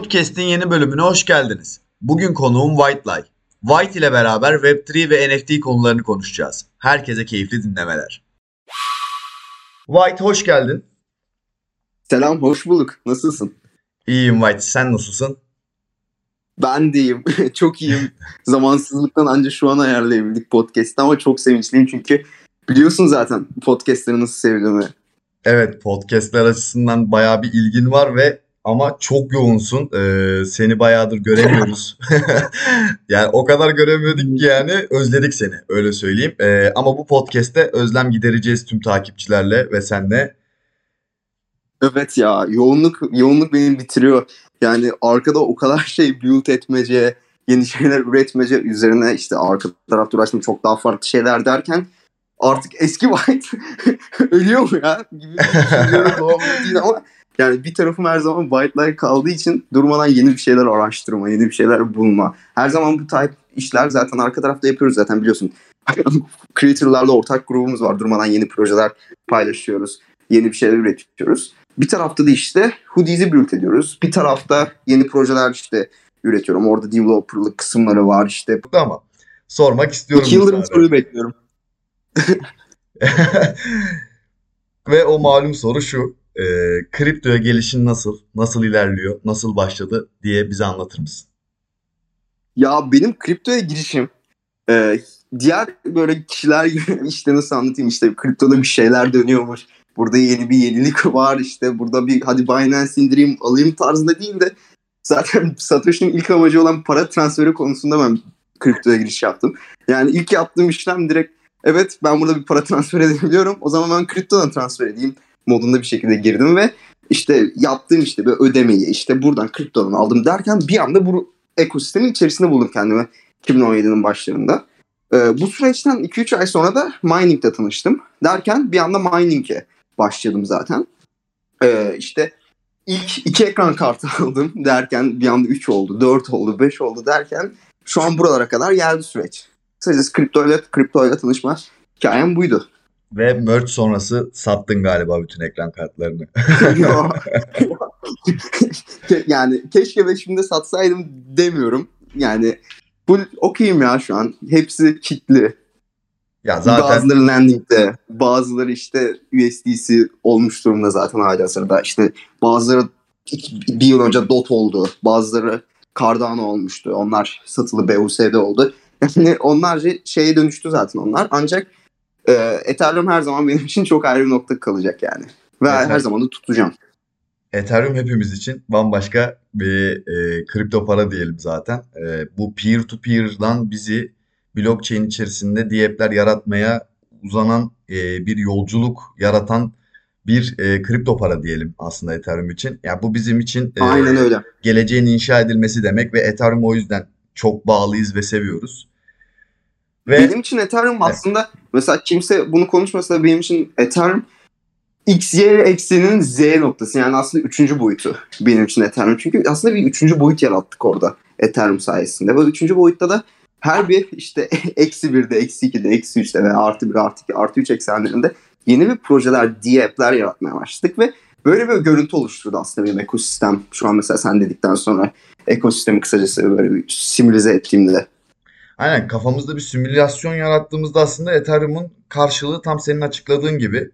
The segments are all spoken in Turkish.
Bootcast'in yeni bölümüne hoş geldiniz. Bugün konuğum Whiteley. White ile beraber Web3 ve NFT konularını konuşacağız. Herkese keyifli dinlemeler. White hoş geldin. Selam, hoş bulduk. Nasılsın? İyiyim White, sen nasılsın? Ben de iyiyim. çok iyiyim. Zamansızlıktan ancak şu an ayarlayabildik podcast'ı ama çok sevinçliyim çünkü biliyorsun zaten podcast'ları nasıl sevdiğimi. Evet, podcast'ler açısından bayağı bir ilgin var ve ama çok yoğunsun. Ee, seni bayağıdır göremiyoruz. yani o kadar göremiyorduk ki yani özledik seni öyle söyleyeyim. Ee, ama bu podcast'te özlem gidereceğiz tüm takipçilerle ve senle. Evet ya yoğunluk yoğunluk beni bitiriyor. Yani arkada o kadar şey build etmece, yeni şeyler üretmece üzerine işte arka tarafta uğraştım çok daha farklı şeyler derken artık eski White ölüyor mu ya gibi ama yani bir tarafım her zaman White'lar kaldığı için durmadan yeni bir şeyler araştırma, yeni bir şeyler bulma. Her zaman bu type işler zaten arka tarafta yapıyoruz zaten biliyorsun. Creator'larla ortak grubumuz var. Durmadan yeni projeler paylaşıyoruz. Yeni bir şeyler üretiyoruz. Bir tarafta da işte hoodies'i build ediyoruz. Bir tarafta yeni projeler işte üretiyorum. Orada developer'lık kısımları var işte. Ama sormak istiyorum. İki yıldır soruyu bekliyorum. Ve o malum soru şu. E, kriptoya gelişin nasıl? Nasıl ilerliyor? Nasıl başladı diye bize anlatır mısın? Ya benim kriptoya girişim e, diğer böyle kişiler gibi işte nasıl anlatayım işte kriptoda bir şeyler dönüyormuş burada yeni bir yenilik var işte burada bir hadi Binance indireyim alayım tarzında değil de zaten Satoshi'nin ilk amacı olan para transferi konusunda ben kriptoya giriş yaptım. Yani ilk yaptığım işlem direkt evet ben burada bir para transfer edebiliyorum o zaman ben kriptodan transfer edeyim modunda bir şekilde girdim ve işte yaptığım işte bir ödemeyi işte buradan kriptodan aldım derken bir anda bu ekosistemin içerisinde buldum kendimi 2017'nin başlarında. Ee, bu süreçten 2-3 ay sonra da mining'de tanıştım. Derken bir anda mining'e başladım zaten. Ee, işte ilk iki ekran kartı aldım derken bir anda 3 oldu, 4 oldu, 5 oldu derken şu an buralara kadar geldi süreç. Kısacası kripto ile, kripto ile tanışma hikayem buydu. Ve merge sonrası sattın galiba bütün ekran kartlarını. yani keşke ve şimdi satsaydım demiyorum. Yani bu okuyayım ya şu an. Hepsi kitli. Ya zaten... Bazıları landing'de, bazıları işte USDC olmuş durumda zaten hala sırada. İşte bazıları bir yıl önce DOT oldu. Bazıları Cardano olmuştu. Onlar satılı BUSD oldu. Yani onlarca şeye dönüştü zaten onlar. Ancak e, Ethereum her zaman benim için çok ayrı bir nokta kalacak yani. Ve Ethereum. her zaman da tutacağım. Ethereum hepimiz için bambaşka bir e, kripto para diyelim zaten. E, bu peer to peer'dan bizi blockchain içerisinde diyepler yaratmaya uzanan e, bir yolculuk yaratan bir e, kripto para diyelim aslında Ethereum için. Ya yani bu bizim için e, Aynen öyle. geleceğin inşa edilmesi demek ve Ethereum o yüzden çok bağlıyız ve seviyoruz. Ve benim için Ethereum evet. aslında mesela kimse bunu konuşmasa da benim için Ethereum X, Y ekseninin Z noktası. Yani aslında üçüncü boyutu benim için Ethereum. Çünkü aslında bir üçüncü boyut yarattık orada Ethereum sayesinde. Ve üçüncü boyutta da her bir işte eksi birde, eksi ikide, eksi üçte ve artı bir, artı iki, artı üç eksenlerinde yeni bir projeler, diye app'ler yaratmaya başladık ve böyle bir görüntü oluşturdu aslında benim ekosistem. Şu an mesela sen dedikten sonra ekosistemi kısacası böyle bir simülize ettiğimde. Aynen kafamızda bir simülasyon yarattığımızda aslında Ethereum'un karşılığı tam senin açıkladığın gibi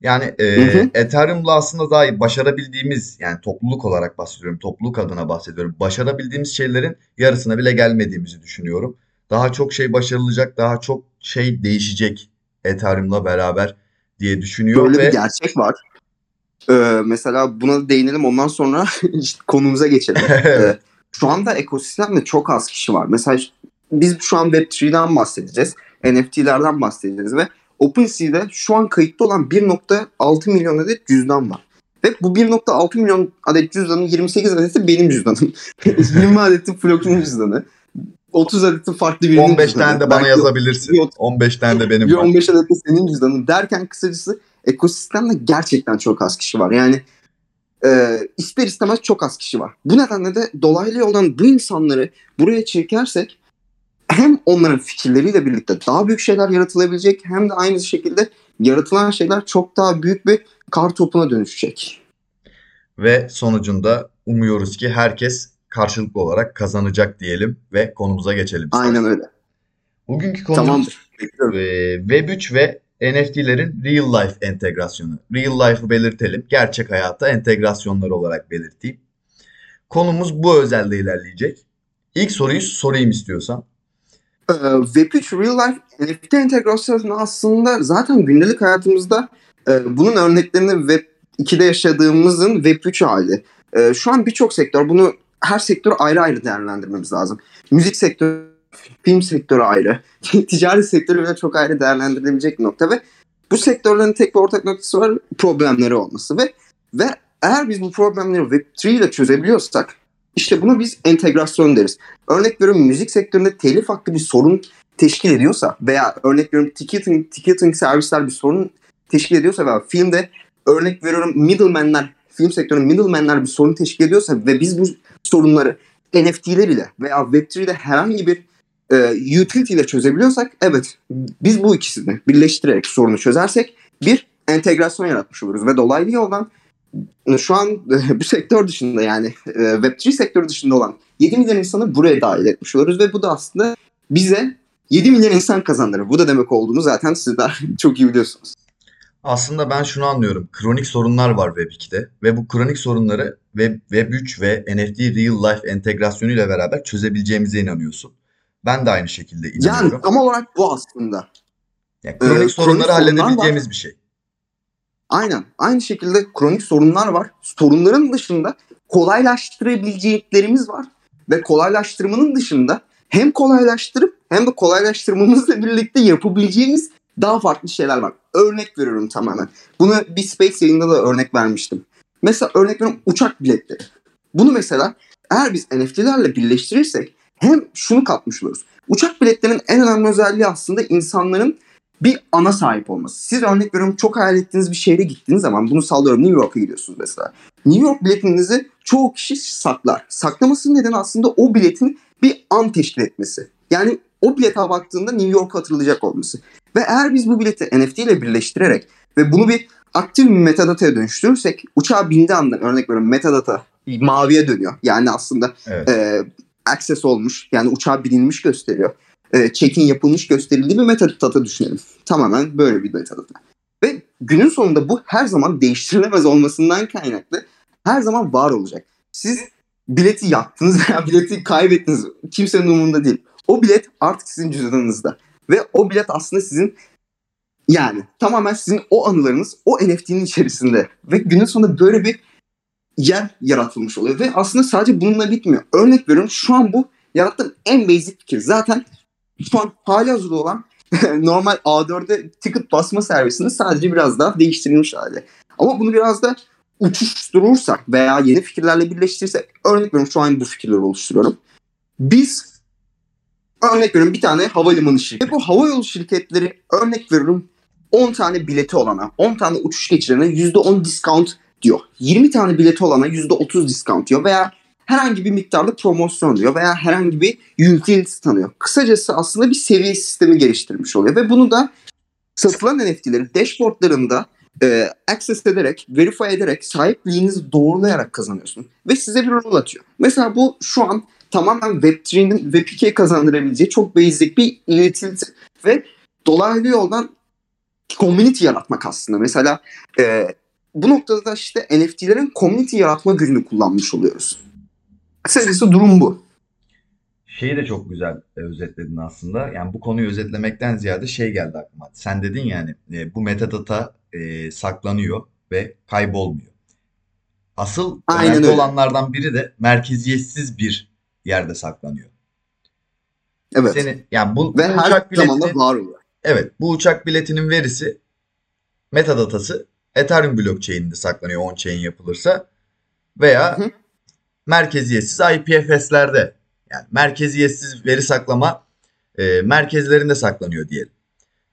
yani e, hı hı. Ethereum'la aslında daha başarabildiğimiz yani topluluk olarak bahsediyorum. Topluluk adına bahsediyorum. Başarabildiğimiz şeylerin yarısına bile gelmediğimizi düşünüyorum. Daha çok şey başarılacak, daha çok şey değişecek Ethereum'la beraber diye düşünüyorum. Böyle ve... bir gerçek var. Ee, mesela buna değinelim ondan sonra konumuza geçelim. ee, şu anda ekosistemde çok az kişi var. Mesela biz şu an Web3'den bahsedeceğiz. NFT'lerden bahsedeceğiz ve OpenSea'de şu an kayıtlı olan 1.6 milyon adet cüzdan var. Ve bu 1.6 milyon adet cüzdanın 28 adeti benim cüzdanım. 20 adeti Floki'nin cüzdanı. 30 adeti farklı birinin 15 cüzdanı. tane de bana Belki yazabilirsin. 15 tane de benim var. 15 adet de senin cüzdanın derken kısacası ekosistemde gerçekten çok az kişi var. Yani e, ister istemez çok az kişi var. Bu nedenle de dolaylı yoldan bu insanları buraya çekersek hem onların fikirleriyle birlikte daha büyük şeyler yaratılabilecek hem de aynı şekilde yaratılan şeyler çok daha büyük bir kar topuna dönüşecek. ve sonucunda umuyoruz ki herkes karşılıklı olarak kazanacak diyelim ve konumuza geçelim. Aynen öyle. Bugünkü konumuz Tamamdır. E, Web3 ve NFT'lerin real life entegrasyonu. Real life'ı belirtelim. Gerçek hayata entegrasyonları olarak belirteyim. Konumuz bu özelde ilerleyecek. İlk soruyu sorayım istiyorsan. Ee, Web3 Real Life NFT entegrasyonu aslında zaten gündelik hayatımızda e, bunun örneklerini Web 2'de yaşadığımızın Web3 hali. E, şu an birçok sektör bunu her sektörü ayrı ayrı değerlendirmemiz lazım. Müzik sektörü, film sektörü ayrı. Ticaret sektörü bile çok ayrı değerlendirilebilecek nokta ve bu sektörlerin tek bir ortak noktası var problemleri olması ve ve eğer biz bu problemleri Web3 ile çözebiliyorsak işte buna biz entegrasyon deriz. Örnek veriyorum müzik sektöründe telif hakkı bir sorun teşkil ediyorsa veya örnek veriyorum ticketing, ticketing servisler bir sorun teşkil ediyorsa veya filmde örnek veriyorum middlemanler, film sektöründe middlemanler bir sorun teşkil ediyorsa ve biz bu sorunları NFT'ler ile veya Web3 ile herhangi bir e, utility ile çözebiliyorsak evet biz bu ikisini birleştirerek sorunu çözersek bir entegrasyon yaratmış oluruz ve dolaylı yoldan şu an bu sektör dışında yani e, Web3 sektörü dışında olan 7 milyon insanı buraya dahil etmiş oluruz ve bu da aslında bize 7 milyon insan kazandırır. Bu da demek olduğunu zaten sizler çok iyi biliyorsunuz. Aslında ben şunu anlıyorum. Kronik sorunlar var Web2'de ve bu kronik sorunları Web, Web3 ve NFT Real Life entegrasyonuyla beraber çözebileceğimize inanıyorsun. Ben de aynı şekilde inanıyorum. Yani tam olarak bu aslında. Yani kronik Ee, sorunları kronik halledebileceğimiz bir şey. Aynen. Aynı şekilde kronik sorunlar var. Sorunların dışında kolaylaştırabileceklerimiz var. Ve kolaylaştırmanın dışında hem kolaylaştırıp hem de kolaylaştırmamızla birlikte yapabileceğimiz daha farklı şeyler var. Örnek veriyorum tamamen. Bunu bir Space yayında da örnek vermiştim. Mesela örnek veriyorum uçak biletleri. Bunu mesela eğer biz NFT'lerle birleştirirsek hem şunu katmış oluruz. Uçak biletlerinin en önemli özelliği aslında insanların bir ana sahip olması. Siz örnek veriyorum çok hayal ettiğiniz bir şehre gittiğiniz zaman bunu sallıyorum New York'a gidiyorsunuz mesela. New York biletinizi çoğu kişi saklar. Saklamasının nedeni aslında o biletin bir an teşkil etmesi. Yani o bilete baktığında New York'a hatırlayacak olması. Ve eğer biz bu bileti NFT ile birleştirerek ve bunu bir aktif metadata'ya dönüştürürsek uçağa bindiği anda örnek veriyorum metadata maviye dönüyor. Yani aslında Evet. e, access olmuş yani uçağa binilmiş gösteriyor. E, check-in yapılmış gösterildiği bir metadata düşünelim. Tamamen böyle bir metadata. Ve günün sonunda bu her zaman değiştirilemez olmasından kaynaklı her zaman var olacak. Siz bileti yaktınız veya bileti kaybettiniz. Kimsenin umurunda değil. O bilet artık sizin cüzdanınızda. Ve o bilet aslında sizin yani tamamen sizin o anılarınız o NFT'nin içerisinde. Ve günün sonunda böyle bir yer yaratılmış oluyor. Ve aslında sadece bununla bitmiyor. Örnek veriyorum şu an bu yarattığım en basic fikir. Zaten şu an hali hazırda olan normal A4'e ticket basma servisinin sadece biraz daha değiştirilmiş hali. Ama bunu biraz da uçuşturursak veya yeni fikirlerle birleştirirsek örnek veriyorum şu an bu fikirleri oluşturuyorum. Biz örnek veriyorum bir tane havalimanı şirketi. Bu havayolu şirketleri örnek veriyorum 10 tane bileti olana, 10 tane uçuş geçirene %10 discount diyor. 20 tane bileti olana %30 discount diyor veya herhangi bir miktarda promosyon diyor veya herhangi bir utility tanıyor. Kısacası aslında bir seviye sistemi geliştirmiş oluyor ve bunu da satılan NFT'leri dashboardlarında e, access ederek, verify ederek, sahipliğinizi doğrulayarak kazanıyorsun. Ve size bir rol atıyor. Mesela bu şu an tamamen Web3'nin Web2'ye kazandırabileceği çok basic bir utility ve dolaylı yoldan community yaratmak aslında. Mesela e, bu noktada da işte NFT'lerin community yaratma gücünü kullanmış oluyoruz. Kısacası durum bu. Şeyi de çok güzel e, özetledin aslında. Yani bu konuyu özetlemekten ziyade şey geldi aklıma. Sen dedin yani e, bu metadata e, saklanıyor ve kaybolmuyor. Asıl Aynen önemli öyle. olanlardan biri de merkeziyetsiz bir yerde saklanıyor. Evet. Seni yani bu, Ve bu her uçak biletinin var oluyor. evet bu uçak biletinin verisi metadatası Ethereum blockchain'inde saklanıyor on-chain yapılırsa veya Hı hı. Merkeziyetsiz IPFS'lerde yani merkeziyetsiz veri saklama e, merkezlerinde saklanıyor diyelim.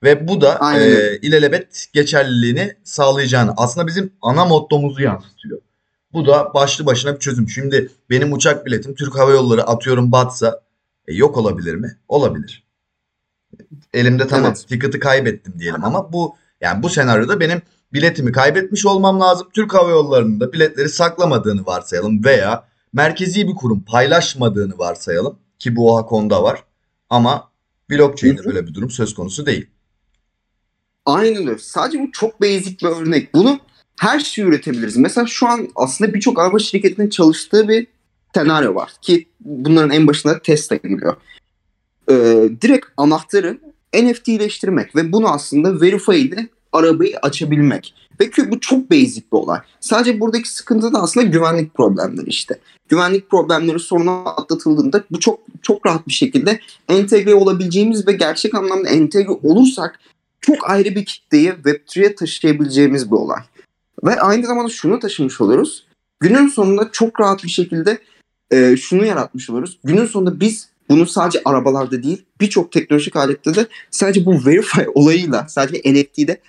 Ve bu da Aynen e, ilelebet geçerliliğini sağlayacağını aslında bizim ana mottomuzu yansıtıyor. Bu da başlı başına bir çözüm. Şimdi benim uçak biletim Türk Hava Yolları atıyorum batsa e, yok olabilir mi? Olabilir. Elimde tamam Evet. ticket'ı kaybettim diyelim ama bu yani bu senaryoda benim biletimi kaybetmiş olmam lazım. Türk Hava Yolları'nın da biletleri saklamadığını varsayalım veya merkezi bir kurum paylaşmadığını varsayalım ki bu Hakon'da var. Ama blockchain'de böyle bir durum söz konusu değil. Aynen öyle. Sadece bu çok basic bir örnek. Bunu her şeyi üretebiliriz. Mesela şu an aslında birçok araba şirketinin çalıştığı bir senaryo var ki bunların en başında Tesla geliyor. Ee, direkt anahtarı NFT'leştirmek ve bunu aslında Verify ile arabayı açabilmek. Ve ki bu çok basic bir olay. Sadece buradaki sıkıntı da aslında güvenlik problemleri işte. Güvenlik problemleri soruna atlatıldığında bu çok çok rahat bir şekilde entegre olabileceğimiz ve gerçek anlamda entegre olursak çok ayrı bir kitleyi Web3'ye taşıyabileceğimiz bir olay. Ve aynı zamanda şunu taşımış oluyoruz. Günün sonunda çok rahat bir şekilde e, şunu yaratmış oluruz. Günün sonunda biz bunu sadece arabalarda değil birçok teknolojik alette de sadece bu verify olayıyla sadece NFT'de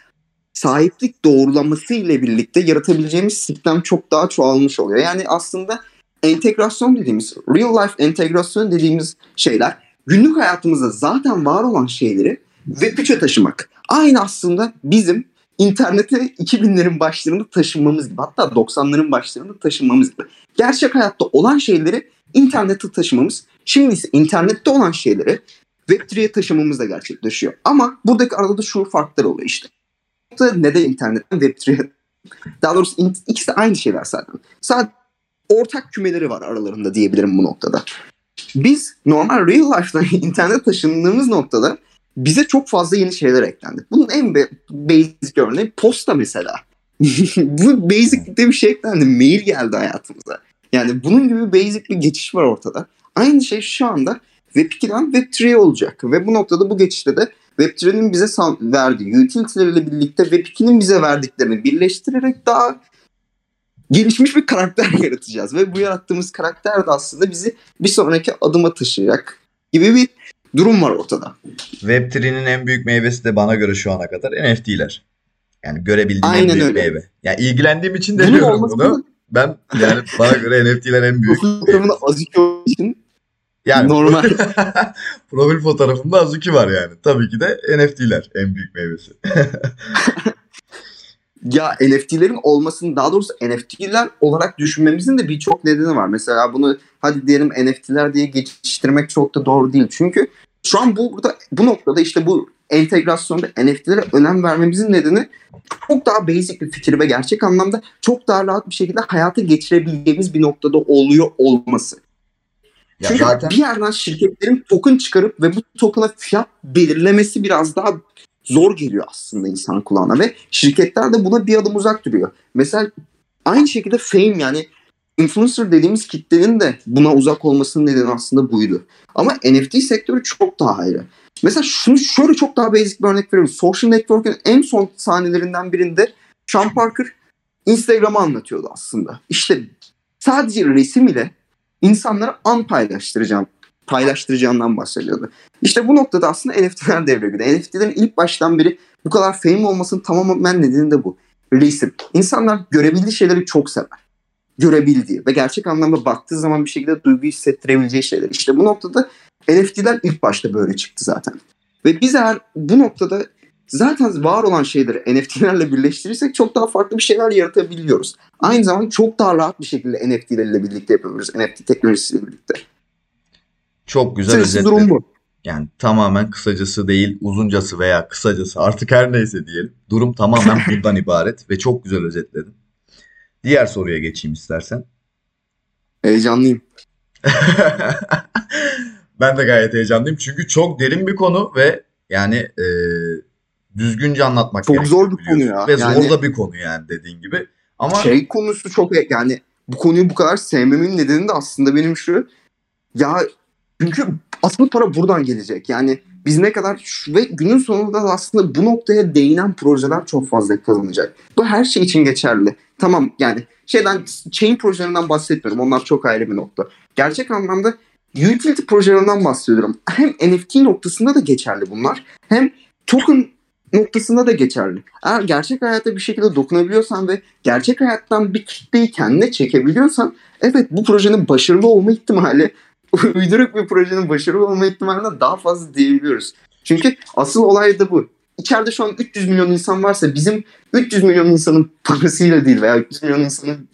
sahiplik doğrulaması ile birlikte yaratabileceğimiz sistem çok daha çoğalmış oluyor. Yani aslında entegrasyon dediğimiz, real life entegrasyon dediğimiz şeyler günlük hayatımızda zaten var olan şeyleri web 3'e taşımak. Aynı aslında bizim internete 2000'lerin başlarında taşınmamız gibi hatta 90'ların başlarında taşınmamız gibi. Gerçek hayatta olan şeyleri internete taşımamız şimdi ise internette olan şeyleri Web3'ye taşımamız da gerçekleşiyor. Ama buradaki arada da şu farklar oluyor işte. Neden internetten Web3'ye daha doğrusu ikisi de aynı şeyler zaten. Sadece ortak kümeleri var aralarında diyebilirim bu noktada. Biz normal real life'dan internet taşındığımız noktada bize çok fazla yeni şeyler eklendi. Bunun en basic örneği posta mesela. Bu basic bir şey eklendi. Mail geldi hayatımıza. Yani bunun gibi basic bir geçiş var ortada. Aynı şey şu anda Web2'den Web3'ye olacak. Ve bu noktada bu geçişte de Web3'nin bize verdiği utility'leriyle birlikte Web2'nin bize verdiklerini birleştirerek daha gelişmiş bir karakter yaratacağız. Ve bu yarattığımız karakter de aslında bizi bir sonraki adıma taşıyacak gibi bir durum var ortada. Web3'nin en büyük meyvesi de bana göre şu ana kadar NFT'ler. Yani görebildiğim Aynen en büyük öyle. meyve. Yani ilgilendiğim için demiyorum bunu. bunu. Ben yani bana göre NFT'ler en büyük. Fotoğrafında Azuki için yani normal. profil fotoğrafımda Azuki var yani. Tabii ki de NFT'ler en büyük meyvesi. ya NFT'lerin olmasının daha doğrusu NFT'ler olarak düşünmemizin de birçok nedeni var. Mesela bunu hadi diyelim NFT'ler diye geçiştirmek çok da doğru değil. Çünkü şu an bu burada bu noktada işte bu entegrasyonda NFT'lere önem vermemizin nedeni çok daha basic bir fikir ve gerçek anlamda çok daha rahat bir şekilde hayata geçirebileceğimiz bir noktada oluyor olması. Ya Çünkü zaten... bir yerden şirketlerin token çıkarıp ve bu token'a fiyat belirlemesi biraz daha zor geliyor aslında insan kulağına ve şirketler de buna bir adım uzak duruyor. Mesela aynı şekilde fame yani influencer dediğimiz kitlenin de buna uzak olmasının nedeni aslında buydu. Ama NFT sektörü çok daha ayrı. Mesela şunu şöyle çok daha basic bir örnek veriyorum. Social Network'ün en son sahnelerinden birinde Sean Parker Instagram'ı anlatıyordu aslında. İşte sadece resim ile insanlara an paylaştıracağım paylaştıracağından bahsediyordu. İşte bu noktada aslında NFT'ler devreye giriyor. NFT'lerin ilk baştan beri bu kadar fame olmasının tamamen nedeni de bu. Resim. İnsanlar görebildiği şeyleri çok sever. Görebildiği ve gerçek anlamda baktığı zaman bir şekilde duygu hissettirebileceği şeyler. İşte bu noktada NFT'ler ilk başta böyle çıktı zaten. Ve biz eğer bu noktada zaten var olan şeyleri NFT'lerle birleştirirsek çok daha farklı bir şeyler yaratabiliyoruz. Aynı zamanda çok daha rahat bir şekilde NFT'lerle birlikte yapıyoruz. NFT teknolojisiyle birlikte. Çok güzel özetledin. durum bu. Yani tamamen kısacası değil uzuncası veya kısacası artık her neyse diyelim. Durum tamamen bundan ibaret ve çok güzel özetledin. Diğer soruya geçeyim istersen. Heyecanlıyım. ben de gayet heyecanlıyım çünkü çok derin bir konu ve yani e, düzgünce anlatmak çok zor bir konu ya. Ve yani, zor da bir konu yani dediğin gibi. Ama şey konusu çok yani bu konuyu bu kadar sevmemin nedeni de aslında benim şu ya çünkü asıl para buradan gelecek. Yani biz ne kadar ve günün sonunda da aslında bu noktaya değinen projeler çok fazla kazanacak. Bu her şey için geçerli. Tamam yani şeyden chain projelerinden bahsetmiyorum. Onlar çok ayrı bir nokta. Gerçek anlamda utility projelerinden bahsediyorum. Hem NFT noktasında da geçerli bunlar. Hem token noktasında da geçerli. Eğer gerçek hayatta bir şekilde dokunabiliyorsan ve gerçek hayattan bir kitleyi kendine çekebiliyorsan evet bu projenin başarılı olma ihtimali uyduruk bir projenin başarılı olma ihtimaline daha fazla diyebiliyoruz. Çünkü asıl olay da bu. içeride şu an 300 milyon insan varsa bizim 300 milyon insanın parasıyla değil veya 300 milyon insanın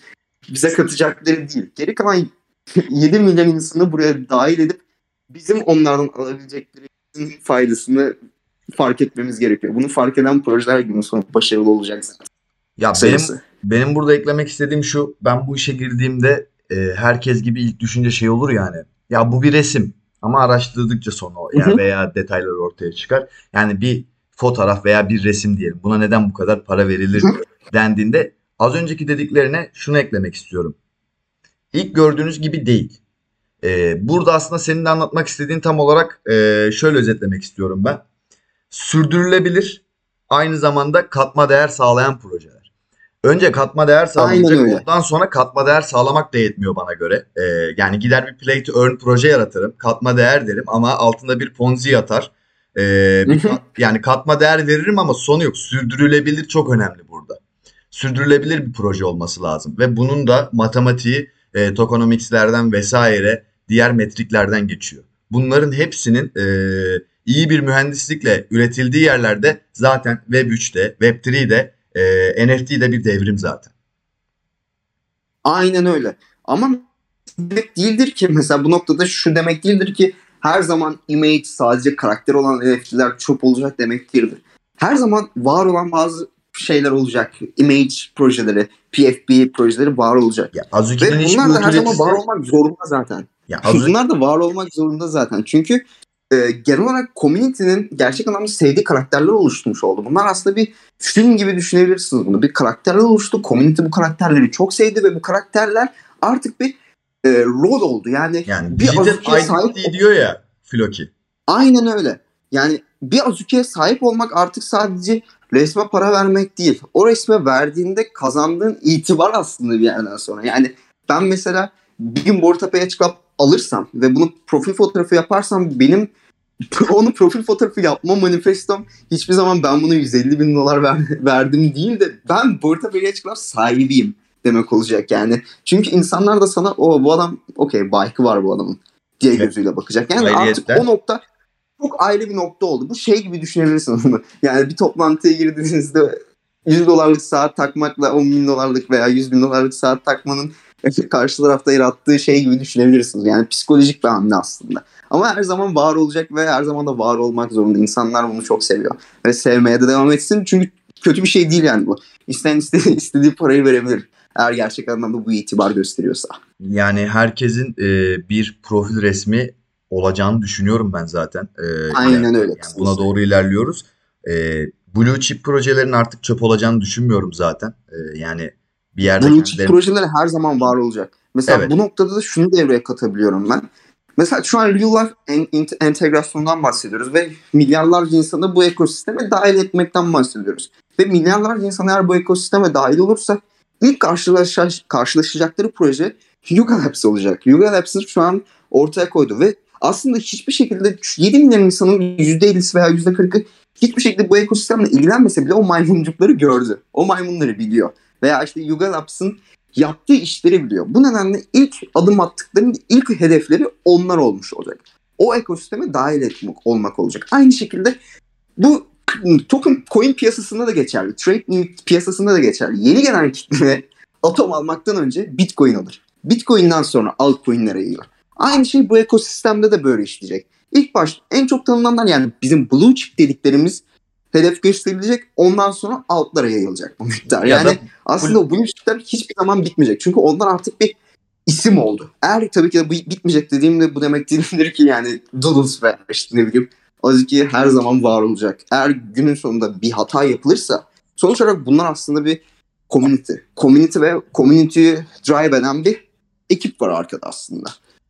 bize katacakları değil. Geri kalan 7 milyon insanı buraya dahil edip bizim onlardan alabileceklerimizin faydasını fark etmemiz gerekiyor. Bunu fark eden projeler günün sonunda başarılı olacak zaten. Ya benim, benim burada eklemek istediğim şu. Ben bu işe girdiğimde e, herkes gibi ilk düşünce şey olur yani. Ya bu bir resim. Ama araştırdıkça sonra yani veya detaylar ortaya çıkar. Yani bir fotoğraf veya bir resim diyelim. Buna neden bu kadar para verilir dendiğinde az önceki dediklerine şunu eklemek istiyorum. İlk gördüğünüz gibi değil. Ee, burada aslında senin de anlatmak istediğin tam olarak e, şöyle özetlemek istiyorum ben. Sürdürülebilir, aynı zamanda katma değer sağlayan projeler. Önce katma değer sağlanacak, ondan sonra katma değer sağlamak da yetmiyor bana göre. Ee, yani gider bir play to earn proje yaratırım, katma değer derim ama altında bir ponzi yatar. Ee, bir kat, yani katma değer veririm ama sonu yok. Sürdürülebilir çok önemli burada. Sürdürülebilir bir proje olması lazım ve bunun da matematiği e, tokenomics'lerden vesaire diğer metriklerden geçiyor. Bunların hepsinin e, iyi bir mühendislikle üretildiği yerlerde zaten Web 3'te, Web 3'de, e, NFT'de bir devrim zaten. Aynen öyle. Ama demek değildir ki mesela bu noktada şu demek değildir ki her zaman image sadece karakter olan NFT'ler çöp olacak demek değildir. Her zaman var olan bazı şeyler olacak. Image projeleri, PFP projeleri var olacak. Ya, Ve bunlar da her zaman var olmak zorunda zaten. Ya, Azuki... bunlar da var olmak zorunda zaten. Çünkü e, genel olarak community'nin gerçek anlamda sevdiği karakterler oluşturmuş oldu. Bunlar aslında bir film gibi düşünebilirsiniz bunu. Bir karakterler oluştu. Community bu karakterleri çok sevdi ve bu karakterler artık bir e, rol oldu. Yani, yani bir Azuki'ye sahip diyor ya Floki. Aynen öyle. Yani bir Azuki'ye sahip olmak artık sadece resme para vermek değil. O resme verdiğinde kazandığın itibar aslında bir yerden sonra. Yani ben mesela bir gün Bortapa'ya çıkıp alırsam ve bunu profil fotoğrafı yaparsam benim onu profil fotoğrafı yapma manifestom hiçbir zaman ben bunu 150 bin dolar ver, verdim değil de ben Bortapa'ya çıkıp sahibiyim demek olacak yani. Çünkü insanlar da sana o bu adam okey bike'ı var bu adamın diye gözüyle bakacak. Yani Ayrıyetten. artık o nokta çok ayrı bir nokta oldu. Bu şey gibi düşünebilirsin onu. Yani bir toplantıya girdiğinizde 100 dolarlık saat takmakla 10 bin dolarlık veya 100 bin dolarlık saat takmanın karşı tarafta yarattığı şey gibi düşünebilirsiniz. Yani psikolojik bir hamle aslında. Ama her zaman var olacak ve her zaman da var olmak zorunda. İnsanlar bunu çok seviyor. Ve sevmeye de devam etsin. Çünkü kötü bir şey değil yani bu. İsteyen istediği, istediği parayı verebilir. Eğer gerçek anlamda bu itibar gösteriyorsa. Yani herkesin e, bir profil resmi olacağını düşünüyorum ben zaten. Ee, Aynen yani, öyle. Yani buna doğru ilerliyoruz. Ee, Blue Chip projelerin artık çöp olacağını düşünmüyorum zaten. Ee, yani bir yerde Blue Chip projeleri her zaman var olacak. Mesela evet. bu noktada da şunu devreye katabiliyorum ben. Mesela şu an real life en, entegrasyondan bahsediyoruz ve milyarlarca insanı bu ekosisteme dahil etmekten bahsediyoruz. Ve milyarlarca insan eğer bu ekosisteme dahil olursa ilk karşılaşacakları proje Yuga Labs olacak. Yuga Labs'ın şu an ortaya koydu ve aslında hiçbir şekilde 7 milyon insanın %50'si veya %40'ı hiçbir şekilde bu ekosistemle ilgilenmese bile o maymuncukları gördü. O maymunları biliyor. Veya işte Yuga Labs'ın yaptığı işleri biliyor. Bu nedenle ilk adım attıklarının ilk hedefleri onlar olmuş olacak. O ekosisteme dahil etmek olmak olacak. Aynı şekilde bu token coin piyasasında da geçerli. Trade piyasasında da geçerli. Yeni gelen kitle atom almaktan önce bitcoin alır. Bitcoin'den sonra altcoin'lere yiyor. Aynı şey bu ekosistemde de böyle işleyecek. İlk baş en çok tanınanlar yani bizim blue chip dediklerimiz hedef gösterilecek. Ondan sonra altlara yayılacak bu miktar. Yani ya aslında blue chipler hiçbir zaman bitmeyecek. Çünkü onlar artık bir isim oldu. Eğer tabii ki de bu bitmeyecek dediğimde bu demek değildir ki yani Doodles ve işte ne bileyim Azuki her zaman var olacak. Eğer günün sonunda bir hata yapılırsa sonuç olarak bunlar aslında bir community. Community ve community'yi drive eden bir ekip var arkada aslında.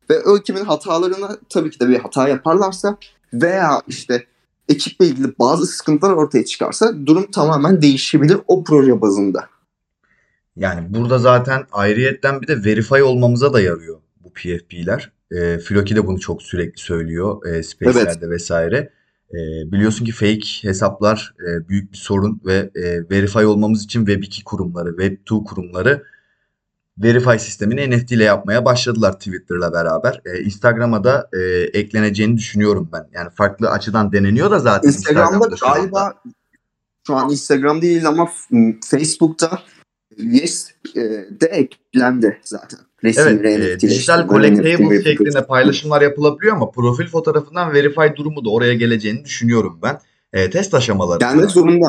Ve o ekibin hatalarını tabii ki de bir hata yaparlarsa veya işte ekiple ilgili bazı sıkıntılar ortaya çıkarsa durum tamamen değişebilir o proje bazında. Yani burada zaten ayrıyetten bir de verify olmamıza da yarıyor bu PFP'ler. E, Floki de bunu çok sürekli söylüyor e, Space'lerde evet. vesaire. E, biliyorsun ki fake hesaplar e, büyük bir sorun ve e, verify olmamız için Web2 kurumları, Web2 kurumları Verify sistemini NFT ile yapmaya başladılar Twitter'la beraber. Ee, Instagram'a da e, ekleneceğini düşünüyorum ben. Yani farklı açıdan deneniyor da zaten Instagram'da, Instagram'da galiba şu an Instagram değil ama Facebook'ta Yes e, de eklendi zaten. Resimleri, evet, e, dijital collectible şeklinde paylaşımlar yapılabiliyor ama profil fotoğrafından verify durumu da oraya geleceğini düşünüyorum ben. E, test aşamaları. Gelmek zorunda.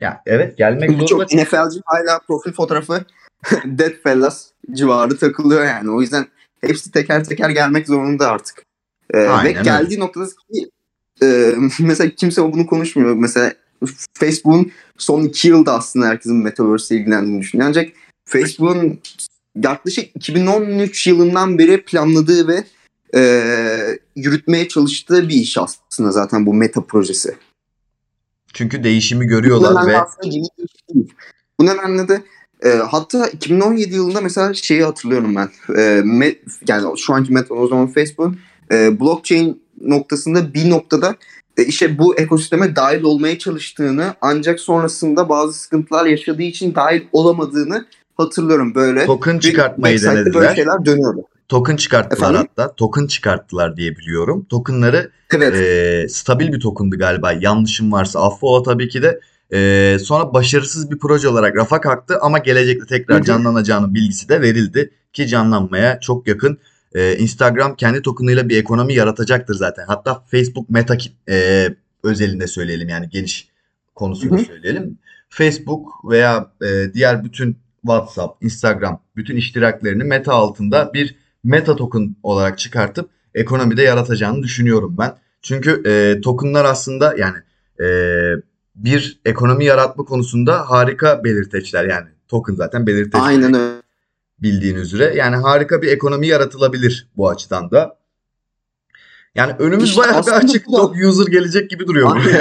Ya evet gelmek zorunda. Çok NFL'ci hala profil fotoğrafı Dead Fellas civarı takılıyor yani. O yüzden hepsi teker teker gelmek zorunda artık. Ee, Aynen, ve geldiği noktada ki e, mesela kimse bunu konuşmuyor. Mesela Facebook'un son iki yılda aslında herkesin Metaverse ile ilgilendiğini düşünüyor. Ancak Facebook'un yaklaşık 2013 yılından beri planladığı ve e, yürütmeye çalıştığı bir iş aslında zaten bu meta projesi. Çünkü değişimi görüyorlar ve bu nedenle de e, hatta 2017 yılında mesela şeyi hatırlıyorum ben. E, met, yani şu anki meta o zaman Facebook e, blockchain noktasında bir noktada e, işte bu ekosisteme dahil olmaya çalıştığını ancak sonrasında bazı sıkıntılar yaşadığı için dahil olamadığını hatırlıyorum böyle. Token çıkartmayı denediler. Böyle şeyler dönüyordu. Token çıkarttılar Efendim? hatta. Token çıkarttılar diye biliyorum. Tokenları evet. e, stabil bir tokendı galiba. Yanlışım varsa affola tabii ki de. E, sonra başarısız bir proje olarak rafa kalktı ama gelecekte tekrar canlanacağının bilgisi de verildi. Ki canlanmaya çok yakın. E, Instagram kendi tokenıyla bir ekonomi yaratacaktır zaten. Hatta Facebook Meta e, özelinde söyleyelim yani geniş konusunu söyleyelim. Facebook veya e, diğer bütün WhatsApp, Instagram bütün iştiraklerini Meta altında bir Meta token olarak çıkartıp ekonomide yaratacağını düşünüyorum ben. Çünkü e, tokenlar aslında yani e, bir ekonomi yaratma konusunda harika belirteçler yani token zaten belirteç. Aynen öyle. Bildiğin üzere yani harika bir ekonomi yaratılabilir bu açıdan da. Yani önümüz işte bayağı bir açık. Da... Çok user gelecek gibi duruyor.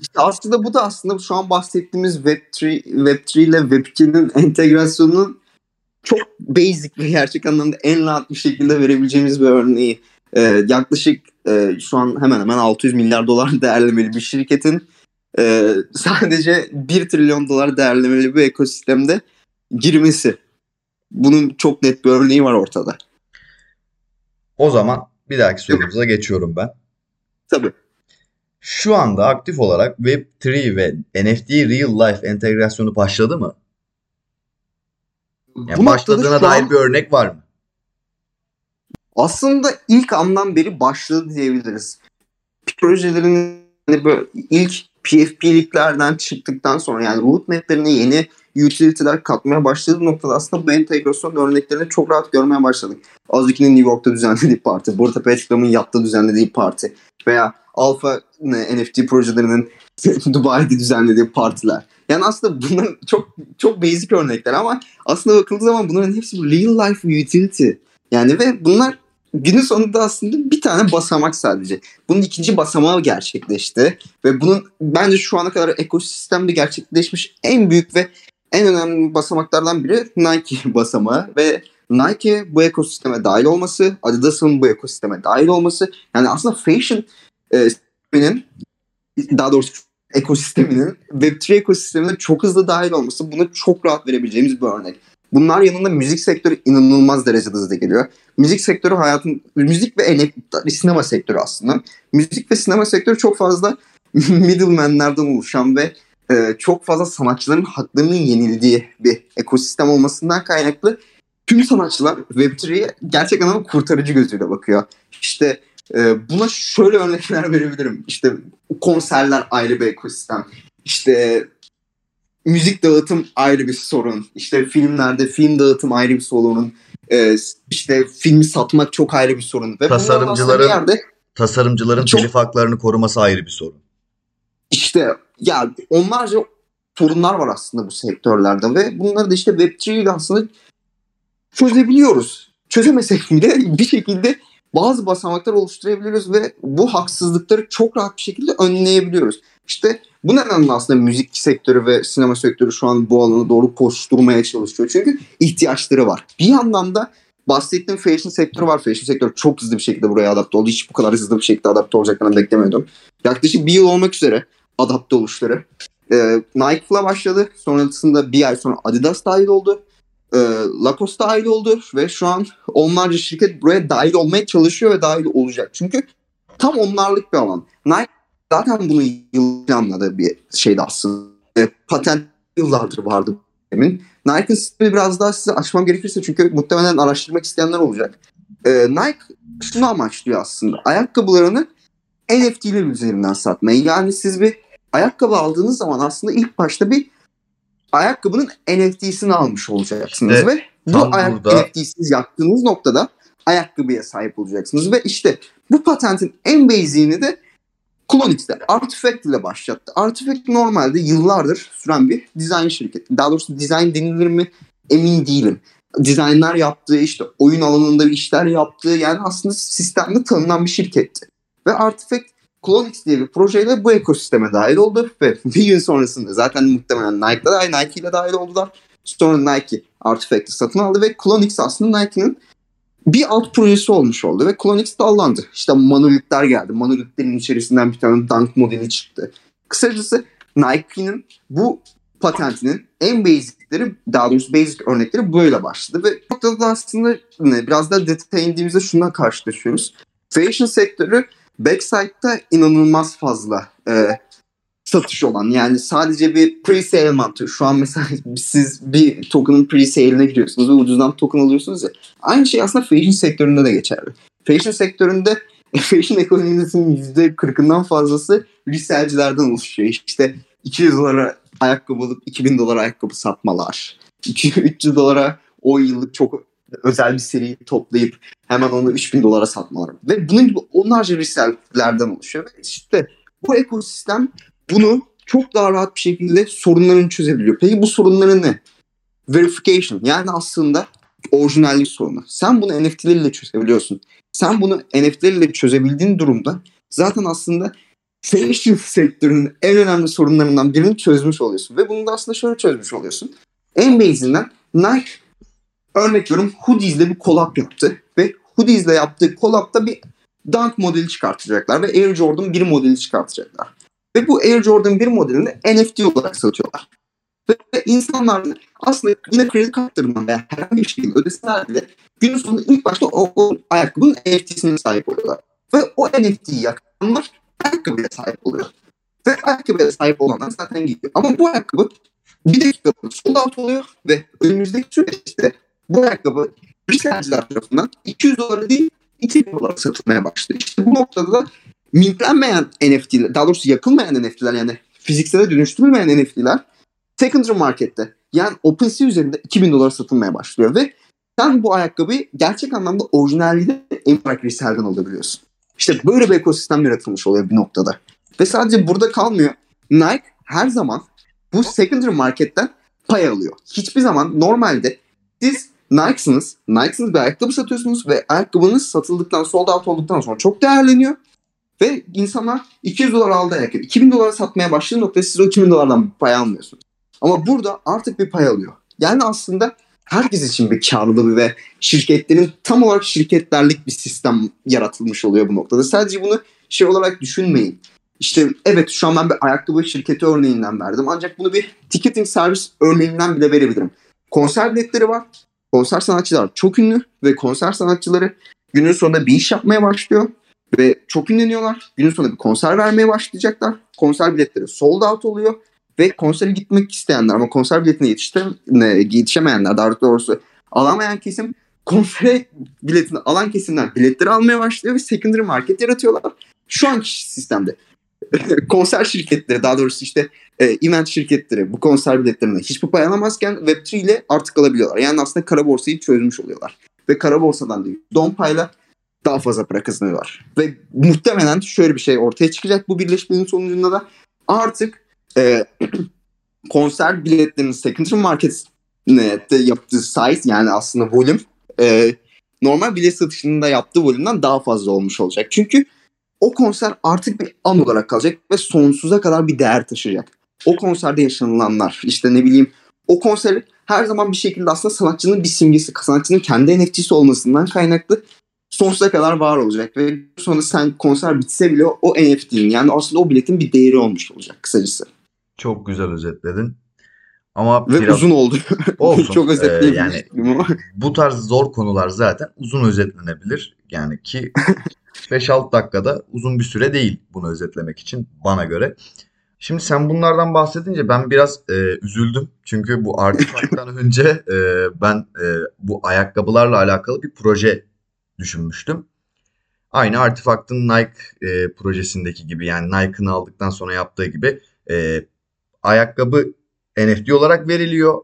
İşte aslında bu da aslında şu an bahsettiğimiz Web3, Web3 ile Web2'nin entegrasyonunun çok basic ve gerçek anlamda en rahat bir şekilde verebileceğimiz bir örneği. Ee, yaklaşık e, şu an hemen hemen 600 milyar dolar değerlemeli bir şirketin e, sadece 1 trilyon dolar değerlemeli bir ekosistemde girmesi. Bunun çok net bir örneği var ortada. O zaman bir dahaki sorumuza geçiyorum ben. Tabii. Şu anda aktif olarak Web3 ve NFT Real Life entegrasyonu başladı mı? Yani başladığına dair an, bir örnek var mı? Aslında ilk andan beri başladı diyebiliriz. Projelerin hani böyle ilk PFP'liklerden çıktıktan sonra yani roadmap'lerine yeni utility'ler katmaya başladığı noktada aslında bu entegrasyon örneklerini çok rahat görmeye başladık. Azuki'nin New York'ta düzenlediği parti, Burta Petrikram'ın yatta düzenlediği parti veya Alpha NFT projelerinin Dubai'de düzenlediği partiler. Yani aslında bunlar çok çok basic örnekler ama aslında bakıldığı zaman bunların hepsi real life utility. Yani ve bunlar günün sonunda aslında bir tane basamak sadece. Bunun ikinci basamağı gerçekleşti ve bunun bence şu ana kadar ekosistemde gerçekleşmiş en büyük ve en önemli basamaklardan biri Nike basamağı ve Nike bu ekosisteme dahil olması, Adidas'ın bu ekosisteme dahil olması yani aslında fashion e, daha doğrusu ekosisteminin Web3 ekosistemine çok hızlı dahil olması bunu çok rahat verebileceğimiz bir örnek. Bunlar yanında müzik sektörü inanılmaz derecede hızlı geliyor. Müzik sektörü hayatın, müzik ve sinema sektörü aslında. Müzik ve sinema sektörü çok fazla middleman'lerden oluşan ve e, çok fazla sanatçıların haklarının yenildiği bir ekosistem olmasından kaynaklı tüm sanatçılar Web3'ye gerçek anlamda kurtarıcı gözüyle bakıyor. İşte e, buna şöyle örnekler verebilirim. İşte konserler ayrı bir ekosistem. İşte müzik dağıtım ayrı bir sorun. İşte filmlerde film dağıtım ayrı bir sorun. Ee, işte filmi satmak çok ayrı bir sorun. Ve tasarımcıların yerde, tasarımcıların çok, telif haklarını koruması ayrı bir sorun. İşte ya onlarca sorunlar var aslında bu sektörlerde ve bunları da işte Web3 ile aslında çözebiliyoruz. Çözemesek bile bir şekilde bazı basamaklar oluşturabiliyoruz ve bu haksızlıkları çok rahat bir şekilde önleyebiliyoruz. İşte bu nedenle aslında müzik sektörü ve sinema sektörü şu an bu alana doğru koşturmaya çalışıyor. Çünkü ihtiyaçları var. Bir yandan da bahsettiğim fashion sektörü var. Fashion sektörü çok hızlı bir şekilde buraya adapte oldu. Hiç bu kadar hızlı bir şekilde adapte olacaklarını beklemiyordum. Yaklaşık bir yıl olmak üzere adapte oluşları. Ee, Nike'la başladı. Sonrasında bir ay sonra Adidas dahil oldu e, Lacoste dahil oldu ve şu an onlarca şirket buraya dahil olmaya çalışıyor ve dahil olacak. Çünkü tam onlarlık bir alan. Nike zaten bunu yıl planladığı bir şeydi aslında. E, patent yıllardır vardı emin. Nike'ın sistemi biraz daha size açmam gerekirse çünkü muhtemelen araştırmak isteyenler olacak. E, Nike şunu amaçlıyor aslında. Ayakkabılarını NFT'ler üzerinden satmayı. Yani siz bir ayakkabı aldığınız zaman aslında ilk başta bir ayakkabının NFT'sini almış olacaksınız Evet, ve bu ayak burada- NFT'siz yaptığınız noktada ayakkabıya sahip olacaksınız ve işte bu patentin en basic'ini de Clonix'te Artifact ile başlattı. Artifact normalde yıllardır süren bir dizayn şirketi. Daha doğrusu dizayn denilir mi emin değilim. Dizaynlar yaptığı işte oyun alanında bir işler yaptığı yani aslında sistemde tanınan bir şirketti. Ve Artifact Clonix diye bir projeyle bu ekosisteme dahil oldu ve bir gün sonrasında zaten muhtemelen Nike'da dahil, Nike ile dahil oldular. Sonra Nike Artifact'i satın aldı ve Clonix aslında Nike'nin bir alt projesi olmuş oldu ve Clonix dallandı. İşte monolitler geldi. Monolitlerin içerisinden bir tane Dunk modeli çıktı. Kısacası Nike'nin bu patentinin en basicleri, daha doğrusu basic örnekleri böyle başladı ve noktada da aslında ne, biraz daha detaya indiğimizde şundan karşılaşıyoruz. Fashion sektörü backside'da inanılmaz fazla e, satış olan yani sadece bir pre-sale mantığı. Şu an mesela siz bir token'ın pre-sale'ine giriyorsunuz ve ucuzdan token alıyorsunuz ya. Aynı şey aslında fashion sektöründe de geçerli. Fashion sektöründe fashion ekonomisinin %40'ından fazlası resellcilerden oluşuyor. İşte 200 dolara ayakkabı alıp 2000 dolara ayakkabı satmalar. 300 dolara o yıllık çok özel bir seriyi toplayıp hemen onu 3000 dolara satmalar. Ve bunun gibi onlarca reselllerden oluşuyor. Ve işte bu ekosistem bunu çok daha rahat bir şekilde sorunlarını çözebiliyor. Peki bu sorunları ne? Verification yani aslında orijinallik sorunu. Sen bunu NFT'lerle çözebiliyorsun. Sen bunu NFT'lerle çözebildiğin durumda zaten aslında fashion sektörünün en önemli sorunlarından birini çözmüş oluyorsun. Ve bunu da aslında şöyle çözmüş oluyorsun. En basitinden Nike örnek veriyorum Hoodies'le bir collab yaptı. Ve Hoodies'le yaptığı collab'da bir Dunk modeli çıkartacaklar ve Air Jordan 1 modeli çıkartacaklar. Ve bu Air Jordan 1 modelini NFT olarak satıyorlar. Ve insanlar da aslında yine kredi kartlarından veya herhangi bir şekilde ödeseler bile günün sonunda ilk başta o, o ayakkabının NFT'sine sahip oluyorlar. Ve o NFT'yi yakanlar ayakkabıya sahip oluyor. Ve ayakkabıya sahip olanlar zaten gidiyor. Ama bu ayakkabı bir dakikada sold out oluyor ve önümüzdeki süreçte bu ayakkabı resellciler tarafından 200 dolara değil 2000 dolara satılmaya başlıyor. İşte bu noktada da mintlenmeyen NFT'ler, daha doğrusu yakılmayan NFT'ler yani fiziksel dönüştürülmeyen NFT'ler secondary markette yani OpenSea üzerinde 2000 dolara satılmaya başlıyor ve sen bu ayakkabıyı gerçek anlamda orijinalliğinde Impact Resell'den alabiliyorsun. İşte böyle bir ekosistem yaratılmış oluyor bir noktada. Ve sadece burada kalmıyor. Nike her zaman bu secondary marketten pay alıyor. Hiçbir zaman normalde siz Nike'sınız, Nike'sınız bir ayakkabı satıyorsunuz ve ayakkabınız satıldıktan, sold out olduktan sonra çok değerleniyor. Ve insanlar 200 dolar aldı ayakkabı. 2000 dolara satmaya başladığı noktada siz o 2000 dolardan pay almıyorsunuz. Ama burada artık bir pay alıyor. Yani aslında herkes için bir karlılığı ve şirketlerin tam olarak şirketlerlik bir sistem yaratılmış oluyor bu noktada. Sadece bunu şey olarak düşünmeyin. İşte evet şu an ben bir ayakkabı şirketi örneğinden verdim. Ancak bunu bir ticketing servis örneğinden bile verebilirim. Konser biletleri var. Konser sanatçılar çok ünlü ve konser sanatçıları günün sonunda bir iş yapmaya başlıyor ve çok ünleniyorlar. Günün sonunda bir konser vermeye başlayacaklar. Konser biletleri sold out oluyor ve konsere gitmek isteyenler ama konser biletine yetişemeyenler daha doğrusu alamayan kesim konsere biletini alan kesimler biletleri almaya başlıyor ve secondary market yaratıyorlar. Şu anki sistemde konser şirketleri daha doğrusu işte e, event şirketleri bu konser biletlerine hiçbir pay alamazken Web3 ile artık alabiliyorlar. Yani aslında kara borsayı çözmüş oluyorlar. Ve kara borsadan değil don payla daha fazla para kazanıyorlar. Ve muhtemelen şöyle bir şey ortaya çıkacak bu birleşmenin sonucunda da artık e, konser biletlerinin secondary market'te yaptığı size yani aslında volüm e, normal bilet satışında yaptığı volümden daha fazla olmuş olacak. Çünkü o konser artık bir an olarak kalacak ve sonsuza kadar bir değer taşıyacak. O konserde yaşanılanlar işte ne bileyim o konser her zaman bir şekilde aslında sanatçının bir simgesi, sanatçının kendi NFT'si olmasından kaynaklı sonsuza kadar var olacak ve sonra sen konser bitse bile o NFT'nin yani aslında o biletin bir değeri olmuş olacak kısacası. Çok güzel özetledin. Ama Ve biraz uzun oldu. olsun. Çok Ee, özetleyebilmiştim yani bu tarz zor konular zaten uzun özetlenebilir. Yani ki 5-6 dakikada uzun bir süre değil bunu özetlemek için bana göre. Şimdi sen bunlardan bahsedince ben biraz e, üzüldüm. Çünkü bu Artifact'tan önce e, ben e, bu ayakkabılarla alakalı bir proje düşünmüştüm. Aynı Artifact'ın Nike e, projesindeki gibi yani Nike'ın aldıktan sonra yaptığı gibi e, ayakkabı NFT olarak veriliyor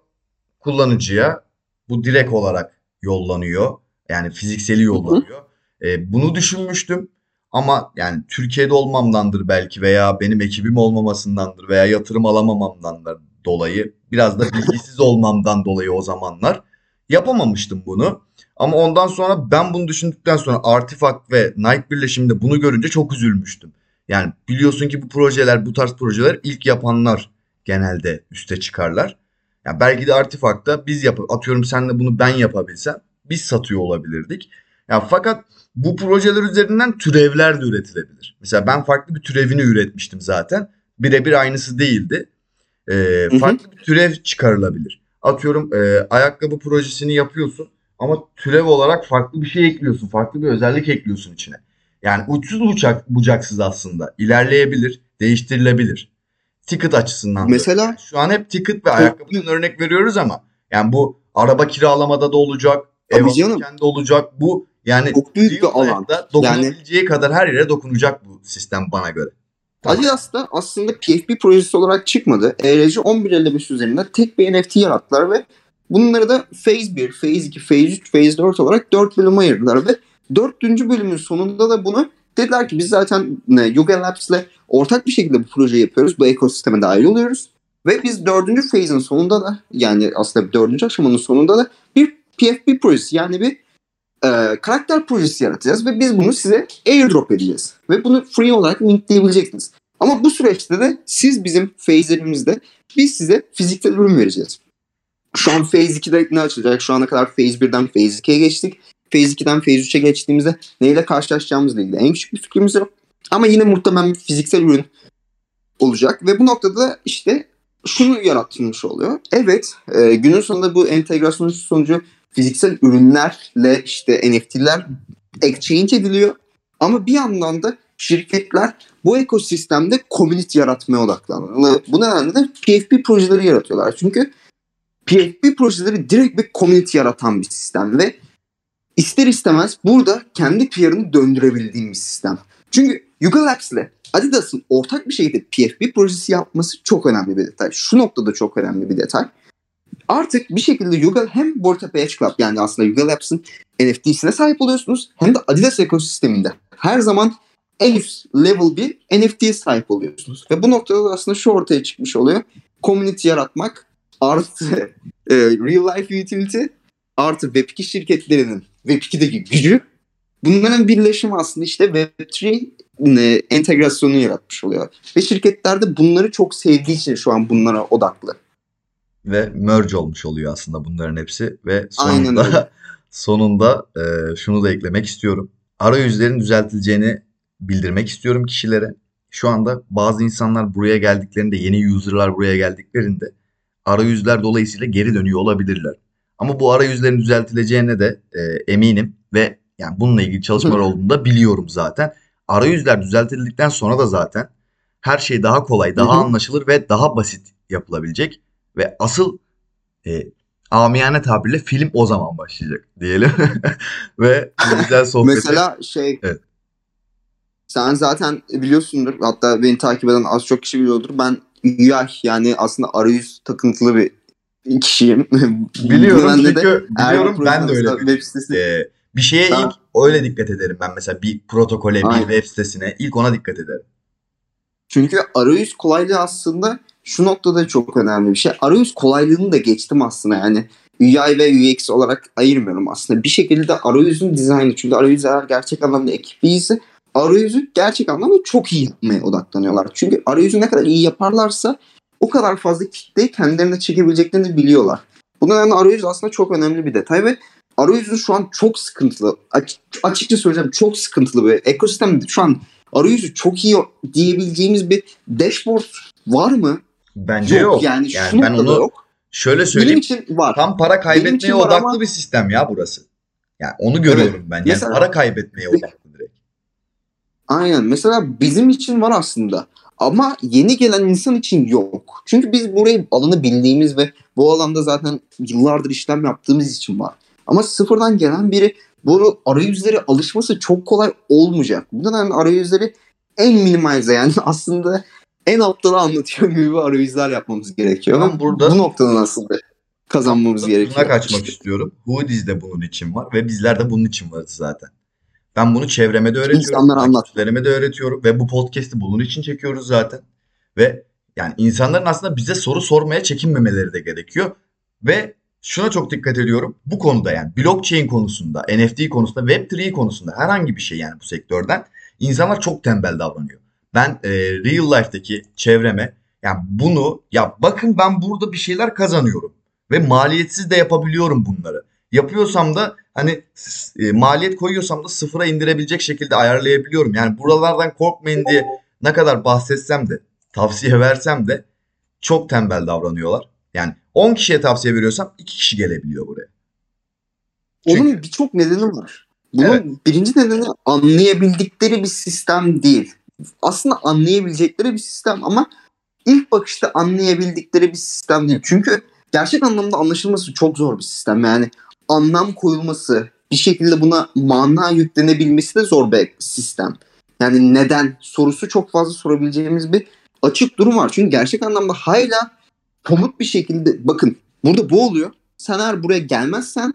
kullanıcıya. Bu direkt olarak yollanıyor. Yani fizikseli yollanıyor. E, bunu düşünmüştüm. Ama yani Türkiye'de olmamdandır belki veya benim ekibim olmamasındandır veya yatırım alamamamdandır dolayı biraz da bilgisiz olmamdan dolayı o zamanlar yapamamıştım bunu. Ama ondan sonra ben bunu düşündükten sonra Artifact ve Nike birleşiminde bunu görünce çok üzülmüştüm. Yani biliyorsun ki bu projeler, bu tarz projeler ilk yapanlar genelde üste çıkarlar. Yani belki de Artifact'ta biz yap atıyorum senle bunu ben yapabilsem biz satıyor olabilirdik. Ya fakat bu projeler üzerinden türevler de üretilebilir. Mesela ben farklı bir türevini üretmiştim zaten. Birebir aynısı değildi. Ee, farklı bir türev çıkarılabilir. Atıyorum e, ayakkabı projesini yapıyorsun ama türev olarak farklı bir şey ekliyorsun. Farklı bir özellik ekliyorsun içine. Yani uçsuz uçak bucaksız aslında. ilerleyebilir, değiştirilebilir. Ticket açısından. Mesela yani şu an hep ticket ve ayakkabıdan örnek veriyoruz ama yani bu araba kiralamada da olacak, ev alırken de olacak. Bu yani çok büyük bir alan. Dokunabileceği yani, kadar her yere dokunacak bu sistem bana göre. Adidas da aslında PFP projesi olarak çıkmadı. ERC 1155 üzerinde tek bir NFT yarattılar ve bunları da Phase 1, Phase 2, Phase 3, Phase 4 olarak 4 bölüme ayırdılar ve 4. bölümün sonunda da bunu dediler ki biz zaten Yuga Labs'le ortak bir şekilde bu projeyi yapıyoruz. Bu ekosisteme dahil oluyoruz. Ve biz dördüncü phase'in sonunda da yani aslında dördüncü aşamanın sonunda da bir PFP projesi yani bir e, karakter projesi yaratacağız ve biz bunu size airdrop edeceğiz. Ve bunu free olarak mintleyebileceksiniz. Ama bu süreçte de siz bizim phase'lerimizde biz size fiziksel ürün vereceğiz. Şu an Phase 2'de ne açılacak? Şu ana kadar Phase 1'den Phase 2'ye geçtik. Phase 2'den Phase 3'e geçtiğimizde neyle karşılaşacağımızla ilgili en küçük bir fikrimiz yok. Ama yine muhtemelen bir fiziksel ürün olacak. Ve bu noktada da işte şunu yaratılmış oluyor. Evet e, günün sonunda bu entegrasyon sonucu fiziksel ürünlerle işte NFT'ler exchange ediliyor. Ama bir yandan da şirketler bu ekosistemde community yaratmaya odaklanıyor. Bu nedenle de PFP projeleri yaratıyorlar. Çünkü PFP projeleri direkt bir community yaratan bir sistem ve ister istemez burada kendi PR'ını döndürebildiğim bir sistem. Çünkü Yuga Labs ile Adidas'ın ortak bir şekilde PFP projesi yapması çok önemli bir detay. Şu noktada çok önemli bir detay artık bir şekilde Yuga hem Volta Page Club yani aslında Yuga Labs'ın NFT'sine sahip oluyorsunuz hem de Adidas ekosisteminde her zaman en üst level bir NFT'ye sahip oluyorsunuz. Ve bu noktada da aslında şu ortaya çıkmış oluyor. Community yaratmak artı e, real life utility artı Web2 şirketlerinin Web2'deki gücü bunların birleşimi aslında işte Web3 e, entegrasyonu yaratmış oluyor. Ve şirketler de bunları çok sevdiği için şu an bunlara odaklı ve merge olmuş oluyor aslında bunların hepsi ve sonunda sonunda e, şunu da eklemek istiyorum. Arayüzlerin düzeltileceğini bildirmek istiyorum kişilere. Şu anda bazı insanlar buraya geldiklerinde yeni user'lar buraya geldiklerinde arayüzler dolayısıyla geri dönüyor olabilirler. Ama bu arayüzlerin düzeltileceğine de e, eminim ve yani bununla ilgili çalışmalar olduğunu da biliyorum zaten. Arayüzler düzeltildikten sonra da zaten her şey daha kolay, daha anlaşılır ve daha basit yapılabilecek. Ve asıl e, amiyane tabirle film o zaman başlayacak diyelim. Ve güzel sohbeti. Mesela şey evet. sen zaten biliyorsundur hatta beni takip eden az çok kişi biliyordur. Ben UI yani aslında arayüz takıntılı bir kişiyim. Biliyorum çünkü de, biliyorum ben de öyle. Web sitesi. Ee, bir şeye ilk öyle dikkat ederim ben mesela bir protokole, Aynen. bir web sitesine ilk ona dikkat ederim. Çünkü arayüz kolaylığı aslında şu noktada çok önemli bir şey. Arayüz kolaylığını da geçtim aslında yani. UI ve UX olarak ayırmıyorum aslında. Bir şekilde arayüzün dizaynı çünkü arayüz eğer gerçek anlamda ekibiyse arayüzü gerçek anlamda çok iyi yapmaya odaklanıyorlar. Çünkü arayüzü ne kadar iyi yaparlarsa o kadar fazla kitleyi kendilerine çekebileceklerini biliyorlar. Bu nedenle arayüz aslında çok önemli bir detay ve arayüzü şu an çok sıkıntılı. açıkça söyleyeceğim çok sıkıntılı bir ekosistem. Şu an arayüzü çok iyi diyebileceğimiz bir dashboard var mı? Bence yok. yok. Yani, yani ben onu yok. şöyle söyleyeyim. Benim için var. Tam para kaybetmeye odaklı ama... bir sistem ya burası. Yani onu görüyorum evet. ben. Yani mesela, para kaybetmeye odaklı direkt. Aynen. Mesela bizim için var aslında. Ama yeni gelen insan için yok. Çünkü biz burayı alanı bildiğimiz ve bu alanda zaten yıllardır işlem yaptığımız için var. Ama sıfırdan gelen biri bu arayüzlere alışması çok kolay olmayacak. Bu nedenle arayüzleri en minimalize yani aslında en aptalı anlatıyor gibi arayüzler yapmamız gerekiyor. Ben burada bu noktadan aslında kazanmamız gerekiyor. Kaçmak istiyorum. Hoodies de bunun için var ve bizler de bunun için varız zaten. Ben bunu çevreme de öğretiyorum. İnsanlara anlat. takipçilerime de öğretiyorum ve bu podcast'i bunun için çekiyoruz zaten. Ve yani insanların aslında bize soru sormaya çekinmemeleri de gerekiyor. Ve şuna çok dikkat ediyorum. Bu konuda yani blockchain konusunda, NFT konusunda, Web3 konusunda herhangi bir şey yani bu sektörden insanlar çok tembel davranıyor. Ben e, real life'daki çevreme yani bunu ya bakın ben burada bir şeyler kazanıyorum ve maliyetsiz de yapabiliyorum bunları. Yapıyorsam da hani e, maliyet koyuyorsam da sıfıra indirebilecek şekilde ayarlayabiliyorum. Yani buralardan korkmayın diye ne kadar bahsetsem de tavsiye versem de çok tembel davranıyorlar. Yani 10 kişiye tavsiye veriyorsam 2 kişi gelebiliyor buraya. Çünkü- Onun birçok nedeni var. Bunun Evet. birinci nedeni anlayabildikleri bir sistem değil. Aslında anlayabilecekleri bir sistem ama ilk bakışta anlayabildikleri bir sistem değil. Çünkü gerçek anlamda anlaşılması çok zor bir sistem. Yani anlam koyulması, bir şekilde buna mana yüklenebilmesi de zor bir sistem. Yani neden sorusu çok fazla sorabileceğimiz bir açık durum var. Çünkü gerçek anlamda hala komut bir şekilde bakın burada bu oluyor. Sen eğer buraya gelmezsen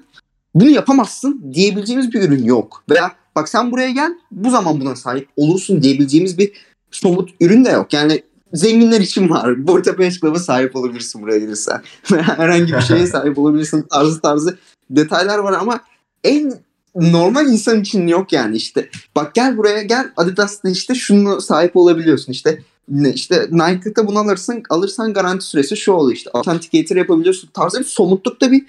bunu yapamazsın diyebileceğimiz bir ürün yok. Veya bak sen buraya gel bu zaman buna sahip olursun diyebileceğimiz bir somut ürün de yok. Yani zenginler için var. Borta Club'a sahip olabilirsin buraya gelirsen. Herhangi bir şeye sahip olabilirsin tarzı tarzı detaylar var ama en normal insan için yok yani işte. Bak gel buraya gel Adidas'ta işte şunu sahip olabiliyorsun işte. İşte Nike'da bunu alırsın alırsan garanti süresi şu oluyor işte. Authenticator yapabiliyorsun tarzı bir somutlukta bir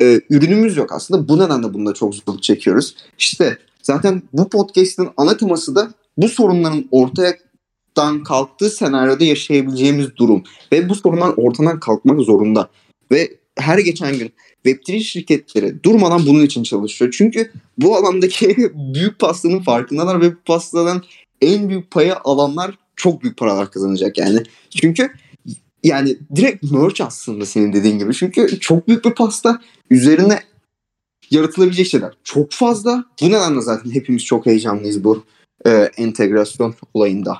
e, ürünümüz yok aslında. Bu nedenle bunda çok zorluk çekiyoruz. İşte zaten bu podcast'in ana teması da bu sorunların ortadan kalktığı senaryoda yaşayabileceğimiz durum. Ve bu sorunlar ortadan kalkmak zorunda. Ve her geçen gün Web3 şirketleri durmadan bunun için çalışıyor. Çünkü bu alandaki büyük pastanın farkındalar ve bu pastadan en büyük payı alanlar çok büyük paralar kazanacak yani. Çünkü yani direkt merch aslında senin dediğin gibi. Çünkü çok büyük bir pasta üzerine yaratılabilecek şeyler çok fazla. Bu nedenle zaten hepimiz çok heyecanlıyız bu e, entegrasyon olayında.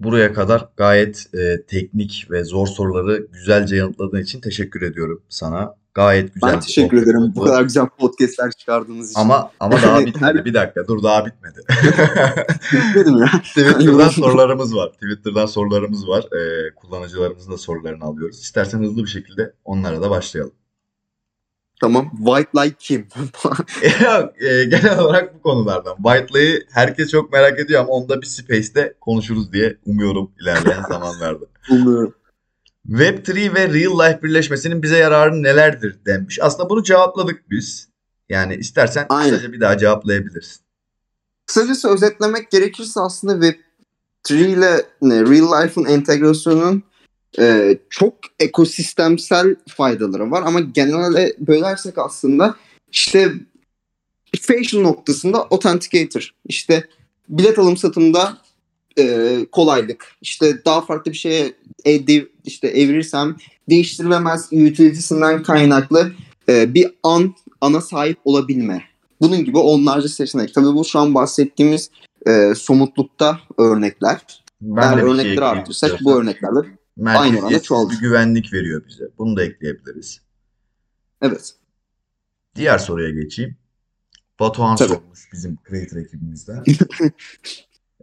Buraya kadar gayet e, teknik ve zor soruları güzelce yanıtladığın için teşekkür ediyorum sana. Gayet güzel Ben teşekkür sohbet ederim bu kadar güzel podcastler çıkardığınız için. Ama ama daha bitmedi. Bir dakika dur daha bitmedi. dedim ya. Twitter'dan sorularımız var. Twitter'dan sorularımız var. Ee, kullanıcılarımızın da sorularını alıyoruz. İstersen hızlı bir şekilde onlara da başlayalım. Tamam. White Light kim? Ya, e, genel olarak bu konulardan. Whiteley'i herkes çok merak ediyor ama onu da bir space'te konuşuruz diye umuyorum ilerleyen zamanlarda. Bilmiyorum. Web3 ve Real Life birleşmesinin bize yararı nelerdir denmiş. Aslında bunu cevapladık biz. Yani istersen Aynen. kısaca bir daha cevaplayabilirsin. Kısacası özetlemek gerekirse aslında Web3 ile Real Life'ın entegrasyonunun e, çok ekosistemsel faydaları var ama genelde bölersek aslında işte facial noktasında authenticator işte bilet alım satımda e, kolaylık işte daha farklı bir şeye ev, işte evirirsem değiştirilemez utility'sinden kaynaklı e, bir an ana sahip olabilme bunun gibi onlarca seçenek. Tabii bu şu an bahsettiğimiz e, somutlukta örnekler. Ben Eğer şey örnekleri istersen. bu örneklerle Merkeziyetsiz bir güvenlik veriyor bize. Bunu da ekleyebiliriz. evet. Diğer soruya geçeyim. Batuhan Tabii. sormuş bizim creator ekibimizden.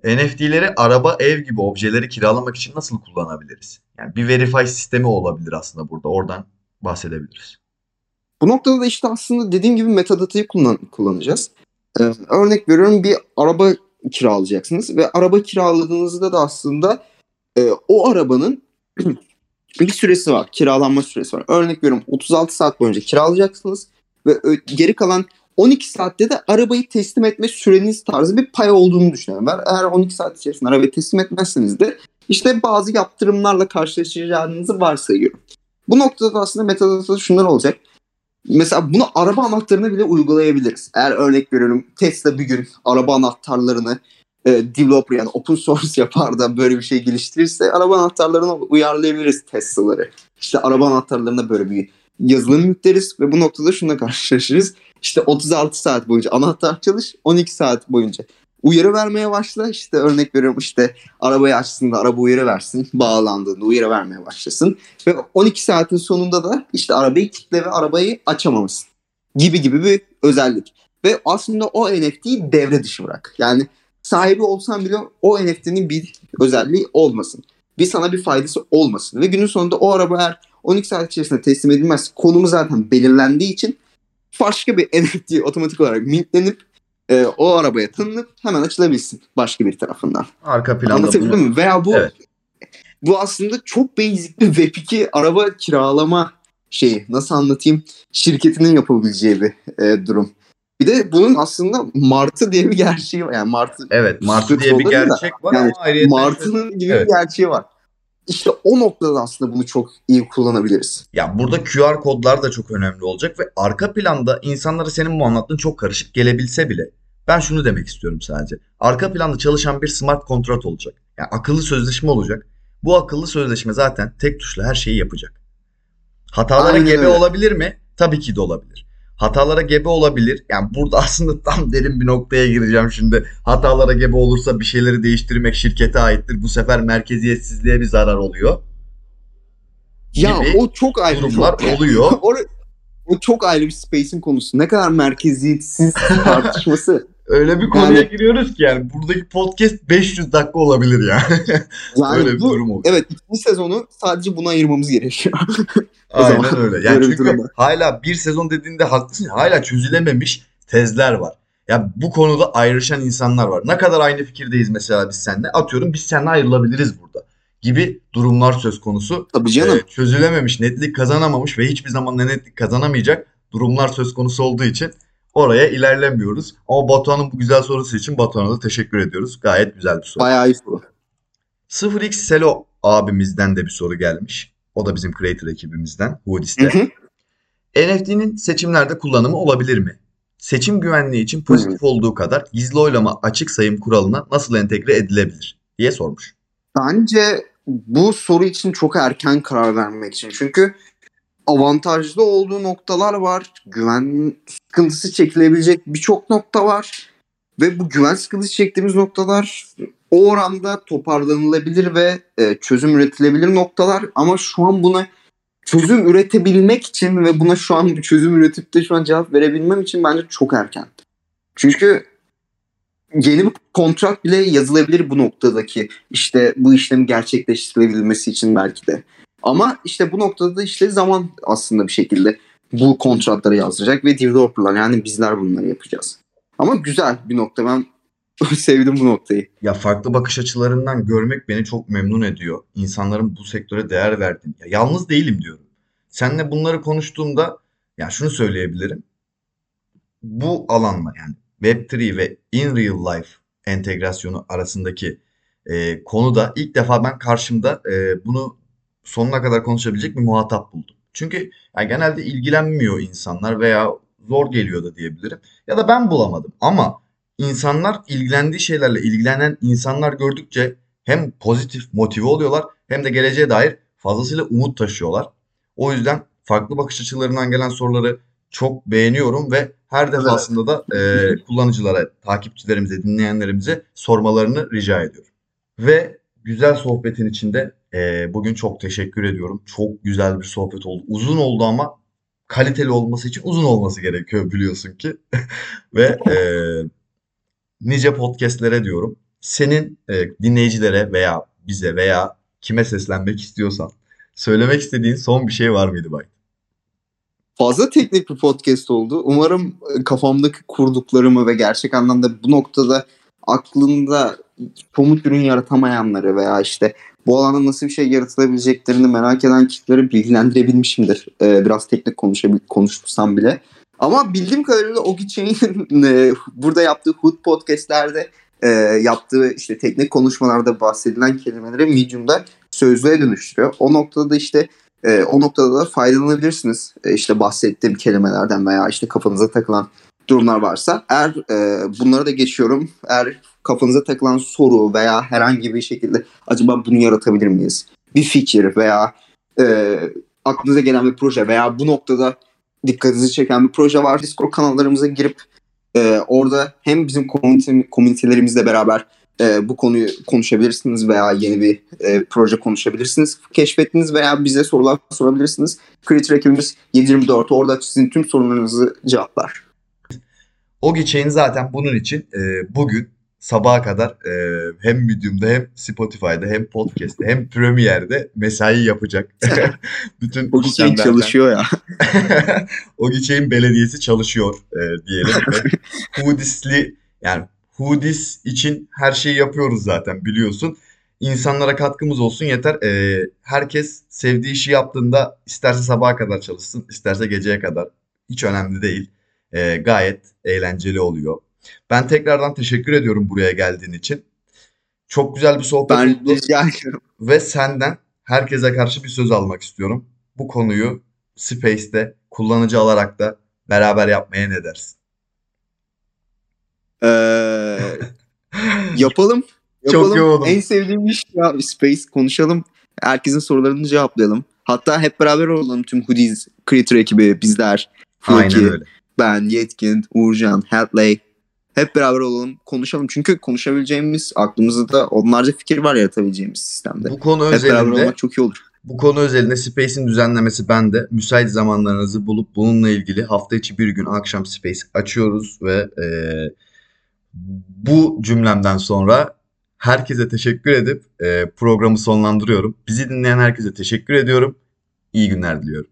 NFT'leri araba, ev gibi objeleri kiralamak için nasıl kullanabiliriz? Yani bir verify sistemi olabilir aslında burada. Oradan bahsedebiliriz. Bu noktada da işte aslında dediğim gibi metadatayı kullan kullanacağız. Ee, örnek veriyorum bir araba kiralayacaksınız ve araba kiraladığınızda da aslında e, o arabanın bir süresi var. Kiralanma süresi var. Örnek veriyorum 36 saat boyunca kiralayacaksınız ve geri kalan 12 saatte de arabayı teslim etme süreniz tarzı bir pay olduğunu düşünüyorum. Eğer 12 saat içerisinde arabayı teslim etmezseniz de işte bazı yaptırımlarla karşılaşacağınızı varsayıyorum. Bu noktada da aslında metadatada şunlar olacak. Mesela bunu araba anahtarına bile uygulayabiliriz. Eğer örnek veriyorum Tesla bir gün araba anahtarlarını e, developer yani open source yapar da böyle bir şey geliştirirse araba anahtarlarına uyarlayabiliriz Tesla'ları. İşte araba anahtarlarına böyle bir yazılım yükleriz ve bu noktada şununla karşılaşırız. İşte 36 saat boyunca anahtar çalış, 12 saat boyunca uyarı vermeye başla. İşte örnek veriyorum işte arabayı açtığında araba uyarı versin. Bağlandığında uyarı vermeye başlasın. Ve 12 saatin sonunda da işte arabayı kitle ve arabayı açamamışsın. Gibi gibi bir özellik. Ve aslında o NFT'yi devre dışı bırak. Yani sahibi olsan bile o NFT'nin bir özelliği olmasın. Bir sana bir faydası olmasın. Ve günün sonunda o araba eğer 12 saat içerisinde teslim edilmez konumu zaten belirlendiği için başka bir NFT otomatik olarak mintlenip e, o arabaya tanınıp hemen açılabilsin başka bir tarafından. Arka planda Anlatabildim bunu... mi? Veya bu evet. bu aslında çok basic bir Web2 araba kiralama şeyi. Nasıl anlatayım? Şirketinin yapabileceği bir e, durum. Bir de bunun aslında Martı diye bir gerçeği var. Yani Martı Evet, Martı diye bir gerçek da, var yani ama Martı'nın gibi evet. bir gerçeği var. İşte o noktada aslında bunu çok iyi kullanabiliriz. Ya burada QR kodlar da çok önemli olacak ve arka planda insanlara senin bu anlattığın çok karışık gelebilse bile ben şunu demek istiyorum sadece. Arka planda çalışan bir smart kontrat olacak. Yani akıllı sözleşme olacak. Bu akıllı sözleşme zaten tek tuşla her şeyi yapacak. Hatalara Aynen gebe öyle. olabilir mi? Tabii ki de olabilir. Hatalara gebe olabilir. Yani burada aslında tam derin bir noktaya gireceğim şimdi. Hatalara gebe olursa bir şeyleri değiştirmek şirkete aittir. Bu sefer merkeziyetsizliğe bir zarar oluyor. Ya o çok ayrı durumlar oluyor. o çok ayrı bir space'in konusu. Ne kadar merkeziyetsiz tartışması. Öyle bir konuya yani, giriyoruz ki yani buradaki podcast 500 dakika olabilir yani. yani öyle bir bu, durum oldu. Evet ikinci sezonu sadece buna ayırmamız gerekiyor. Aynen zaman, öyle. Yani çünkü hala bir sezon dediğinde haklısın. Hala çözülememiş tezler var. Ya bu konuda ayrışan insanlar var. Ne kadar aynı fikirdeyiz mesela biz seninle. Atıyorum biz seninle ayrılabiliriz burada. Gibi durumlar söz konusu. Tabii canım. Ee, çözülememiş, netlik kazanamamış ve hiçbir zaman netlik kazanamayacak durumlar söz konusu olduğu için oraya ilerlemiyoruz. Ama Batuhan'ın bu güzel sorusu için Batuhan'a da teşekkür ediyoruz. Gayet güzel bir soru. Bayağı iyi soru. 0x Selo abimizden de bir soru gelmiş. O da bizim creator ekibimizden. Hoodis'te. NFT'nin seçimlerde kullanımı olabilir mi? Seçim güvenliği için pozitif hı hı. olduğu kadar gizli oylama açık sayım kuralına nasıl entegre edilebilir diye sormuş. Bence bu soru için çok erken karar vermek için. Çünkü avantajlı olduğu noktalar var. Güven sıkıntısı çekilebilecek birçok nokta var. Ve bu güven sıkıntısı çektiğimiz noktalar o oranda toparlanılabilir ve e, çözüm üretilebilir noktalar. Ama şu an buna çözüm üretebilmek için ve buna şu an bir çözüm üretip de şu an cevap verebilmem için bence çok erken. Çünkü yeni bir kontrat bile yazılabilir bu noktadaki işte bu işlemi gerçekleştirilebilmesi için belki de. Ama işte bu noktada da işte zaman aslında bir şekilde bu kontratları yazdıracak ve developerlar yani bizler bunları yapacağız. Ama güzel bir nokta. Ben sevdim bu noktayı. Ya farklı bakış açılarından görmek beni çok memnun ediyor. İnsanların bu sektöre değer verdiğini. Ya yalnız değilim diyorum. Seninle bunları konuştuğumda ya şunu söyleyebilirim. Bu alanla yani Web3 ve in real life entegrasyonu arasındaki e, konuda ilk defa ben karşımda e, bunu sonuna kadar konuşabilecek bir muhatap buldum. Çünkü yani genelde ilgilenmiyor insanlar veya zor geliyor da diyebilirim. Ya da ben bulamadım ama insanlar ilgilendiği şeylerle ilgilenen insanlar gördükçe hem pozitif motive oluyorlar hem de geleceğe dair fazlasıyla umut taşıyorlar. O yüzden farklı bakış açılarından gelen soruları çok beğeniyorum ve her defasında da e, kullanıcılara, takipçilerimize, dinleyenlerimize sormalarını rica ediyorum. Ve güzel sohbetin içinde e, bugün çok teşekkür ediyorum. Çok güzel bir sohbet oldu. Uzun oldu ama kaliteli olması için uzun olması gerekiyor biliyorsun ki. Ve e, nice podcastlere diyorum. Senin e, dinleyicilere veya bize veya kime seslenmek istiyorsan söylemek istediğin son bir şey var mıydı Bay? Fazla teknik bir podcast oldu. Umarım e, kafamdaki kurduklarımı ve gerçek anlamda bu noktada aklında somut ürün yaratamayanları veya işte bu alanda nasıl bir şey yaratılabileceklerini merak eden kişileri bilgilendirebilmişimdir. Ee, biraz teknik konuşabil konuşsam bile. Ama bildiğim kadarıyla Ogi Chain'in e, burada yaptığı Hood podcastlerde e, yaptığı işte teknik konuşmalarda bahsedilen kelimeleri Medium'da sözlüğe dönüştürüyor. O noktada da işte E, o noktada da faydalanabilirsiniz. E, işte bahsettiğim kelimelerden veya işte kafanıza takılan durumlar varsa. Eğer e, bunlara da geçiyorum. Eğer kafanıza takılan soru veya herhangi bir şekilde acaba bunu yaratabilir miyiz? Bir fikir veya e, aklınıza gelen bir proje veya bu noktada dikkatinizi çeken bir proje var. Discord kanallarımıza girip e, orada hem bizim komünite, komünitelerimizle beraber e, bu konuyu konuşabilirsiniz veya yeni bir e, proje konuşabilirsiniz. Keşfettiniz veya bize sorular sorabilirsiniz. Creator ekibimiz 724 orada sizin tüm sorunlarınızı cevaplar. Ogi Chain zaten bunun için e, bugün sabaha kadar e, hem Medium'da hem Spotify'da hem Podcast'te hem Premiere'de mesai yapacak. Bütün Ogi Chain çalışıyor ya. Ogi Chain belediyesi çalışıyor e, diyelim. Hoodies'li yani Hoodies için her şeyi yapıyoruz zaten biliyorsun. İnsanlara katkımız olsun yeter. E, herkes sevdiği işi yaptığında isterse sabaha kadar çalışsın, isterse geceye kadar. Hiç önemli değil. E, gayet eğlenceli oluyor. Ben tekrardan teşekkür ediyorum buraya geldiğin için. Çok güzel bir sohbet ben oldu. rica ediyorum. Ve senden herkese karşı bir söz almak istiyorum. Bu konuyu Space'te kullanıcı alarak da beraber yapmaya ne dersin? Ee, yapalım. yapalım. Çok yoğunum. En sevdiğim iş ya Space konuşalım. Herkesin sorularını cevaplayalım. Hatta hep beraber olalım tüm Hoodies Creator ekibi bizler. Aynen öyle. Ben, Yetkin, Uğurcan, Hatley. Hep beraber olalım, konuşalım. Çünkü konuşabileceğimiz, aklımızda onlarca fikir var yaratabileceğimiz sistemde. Bu konu Hep özelinde, beraber olmak çok iyi olur. Bu konu özelinde Space'in düzenlemesi bende. Müsait zamanlarınızı bulup bununla ilgili hafta içi bir gün akşam Space açıyoruz ve e, bu cümlemden sonra herkese teşekkür edip e, programı sonlandırıyorum. Bizi dinleyen herkese teşekkür ediyorum. İyi günler diliyorum.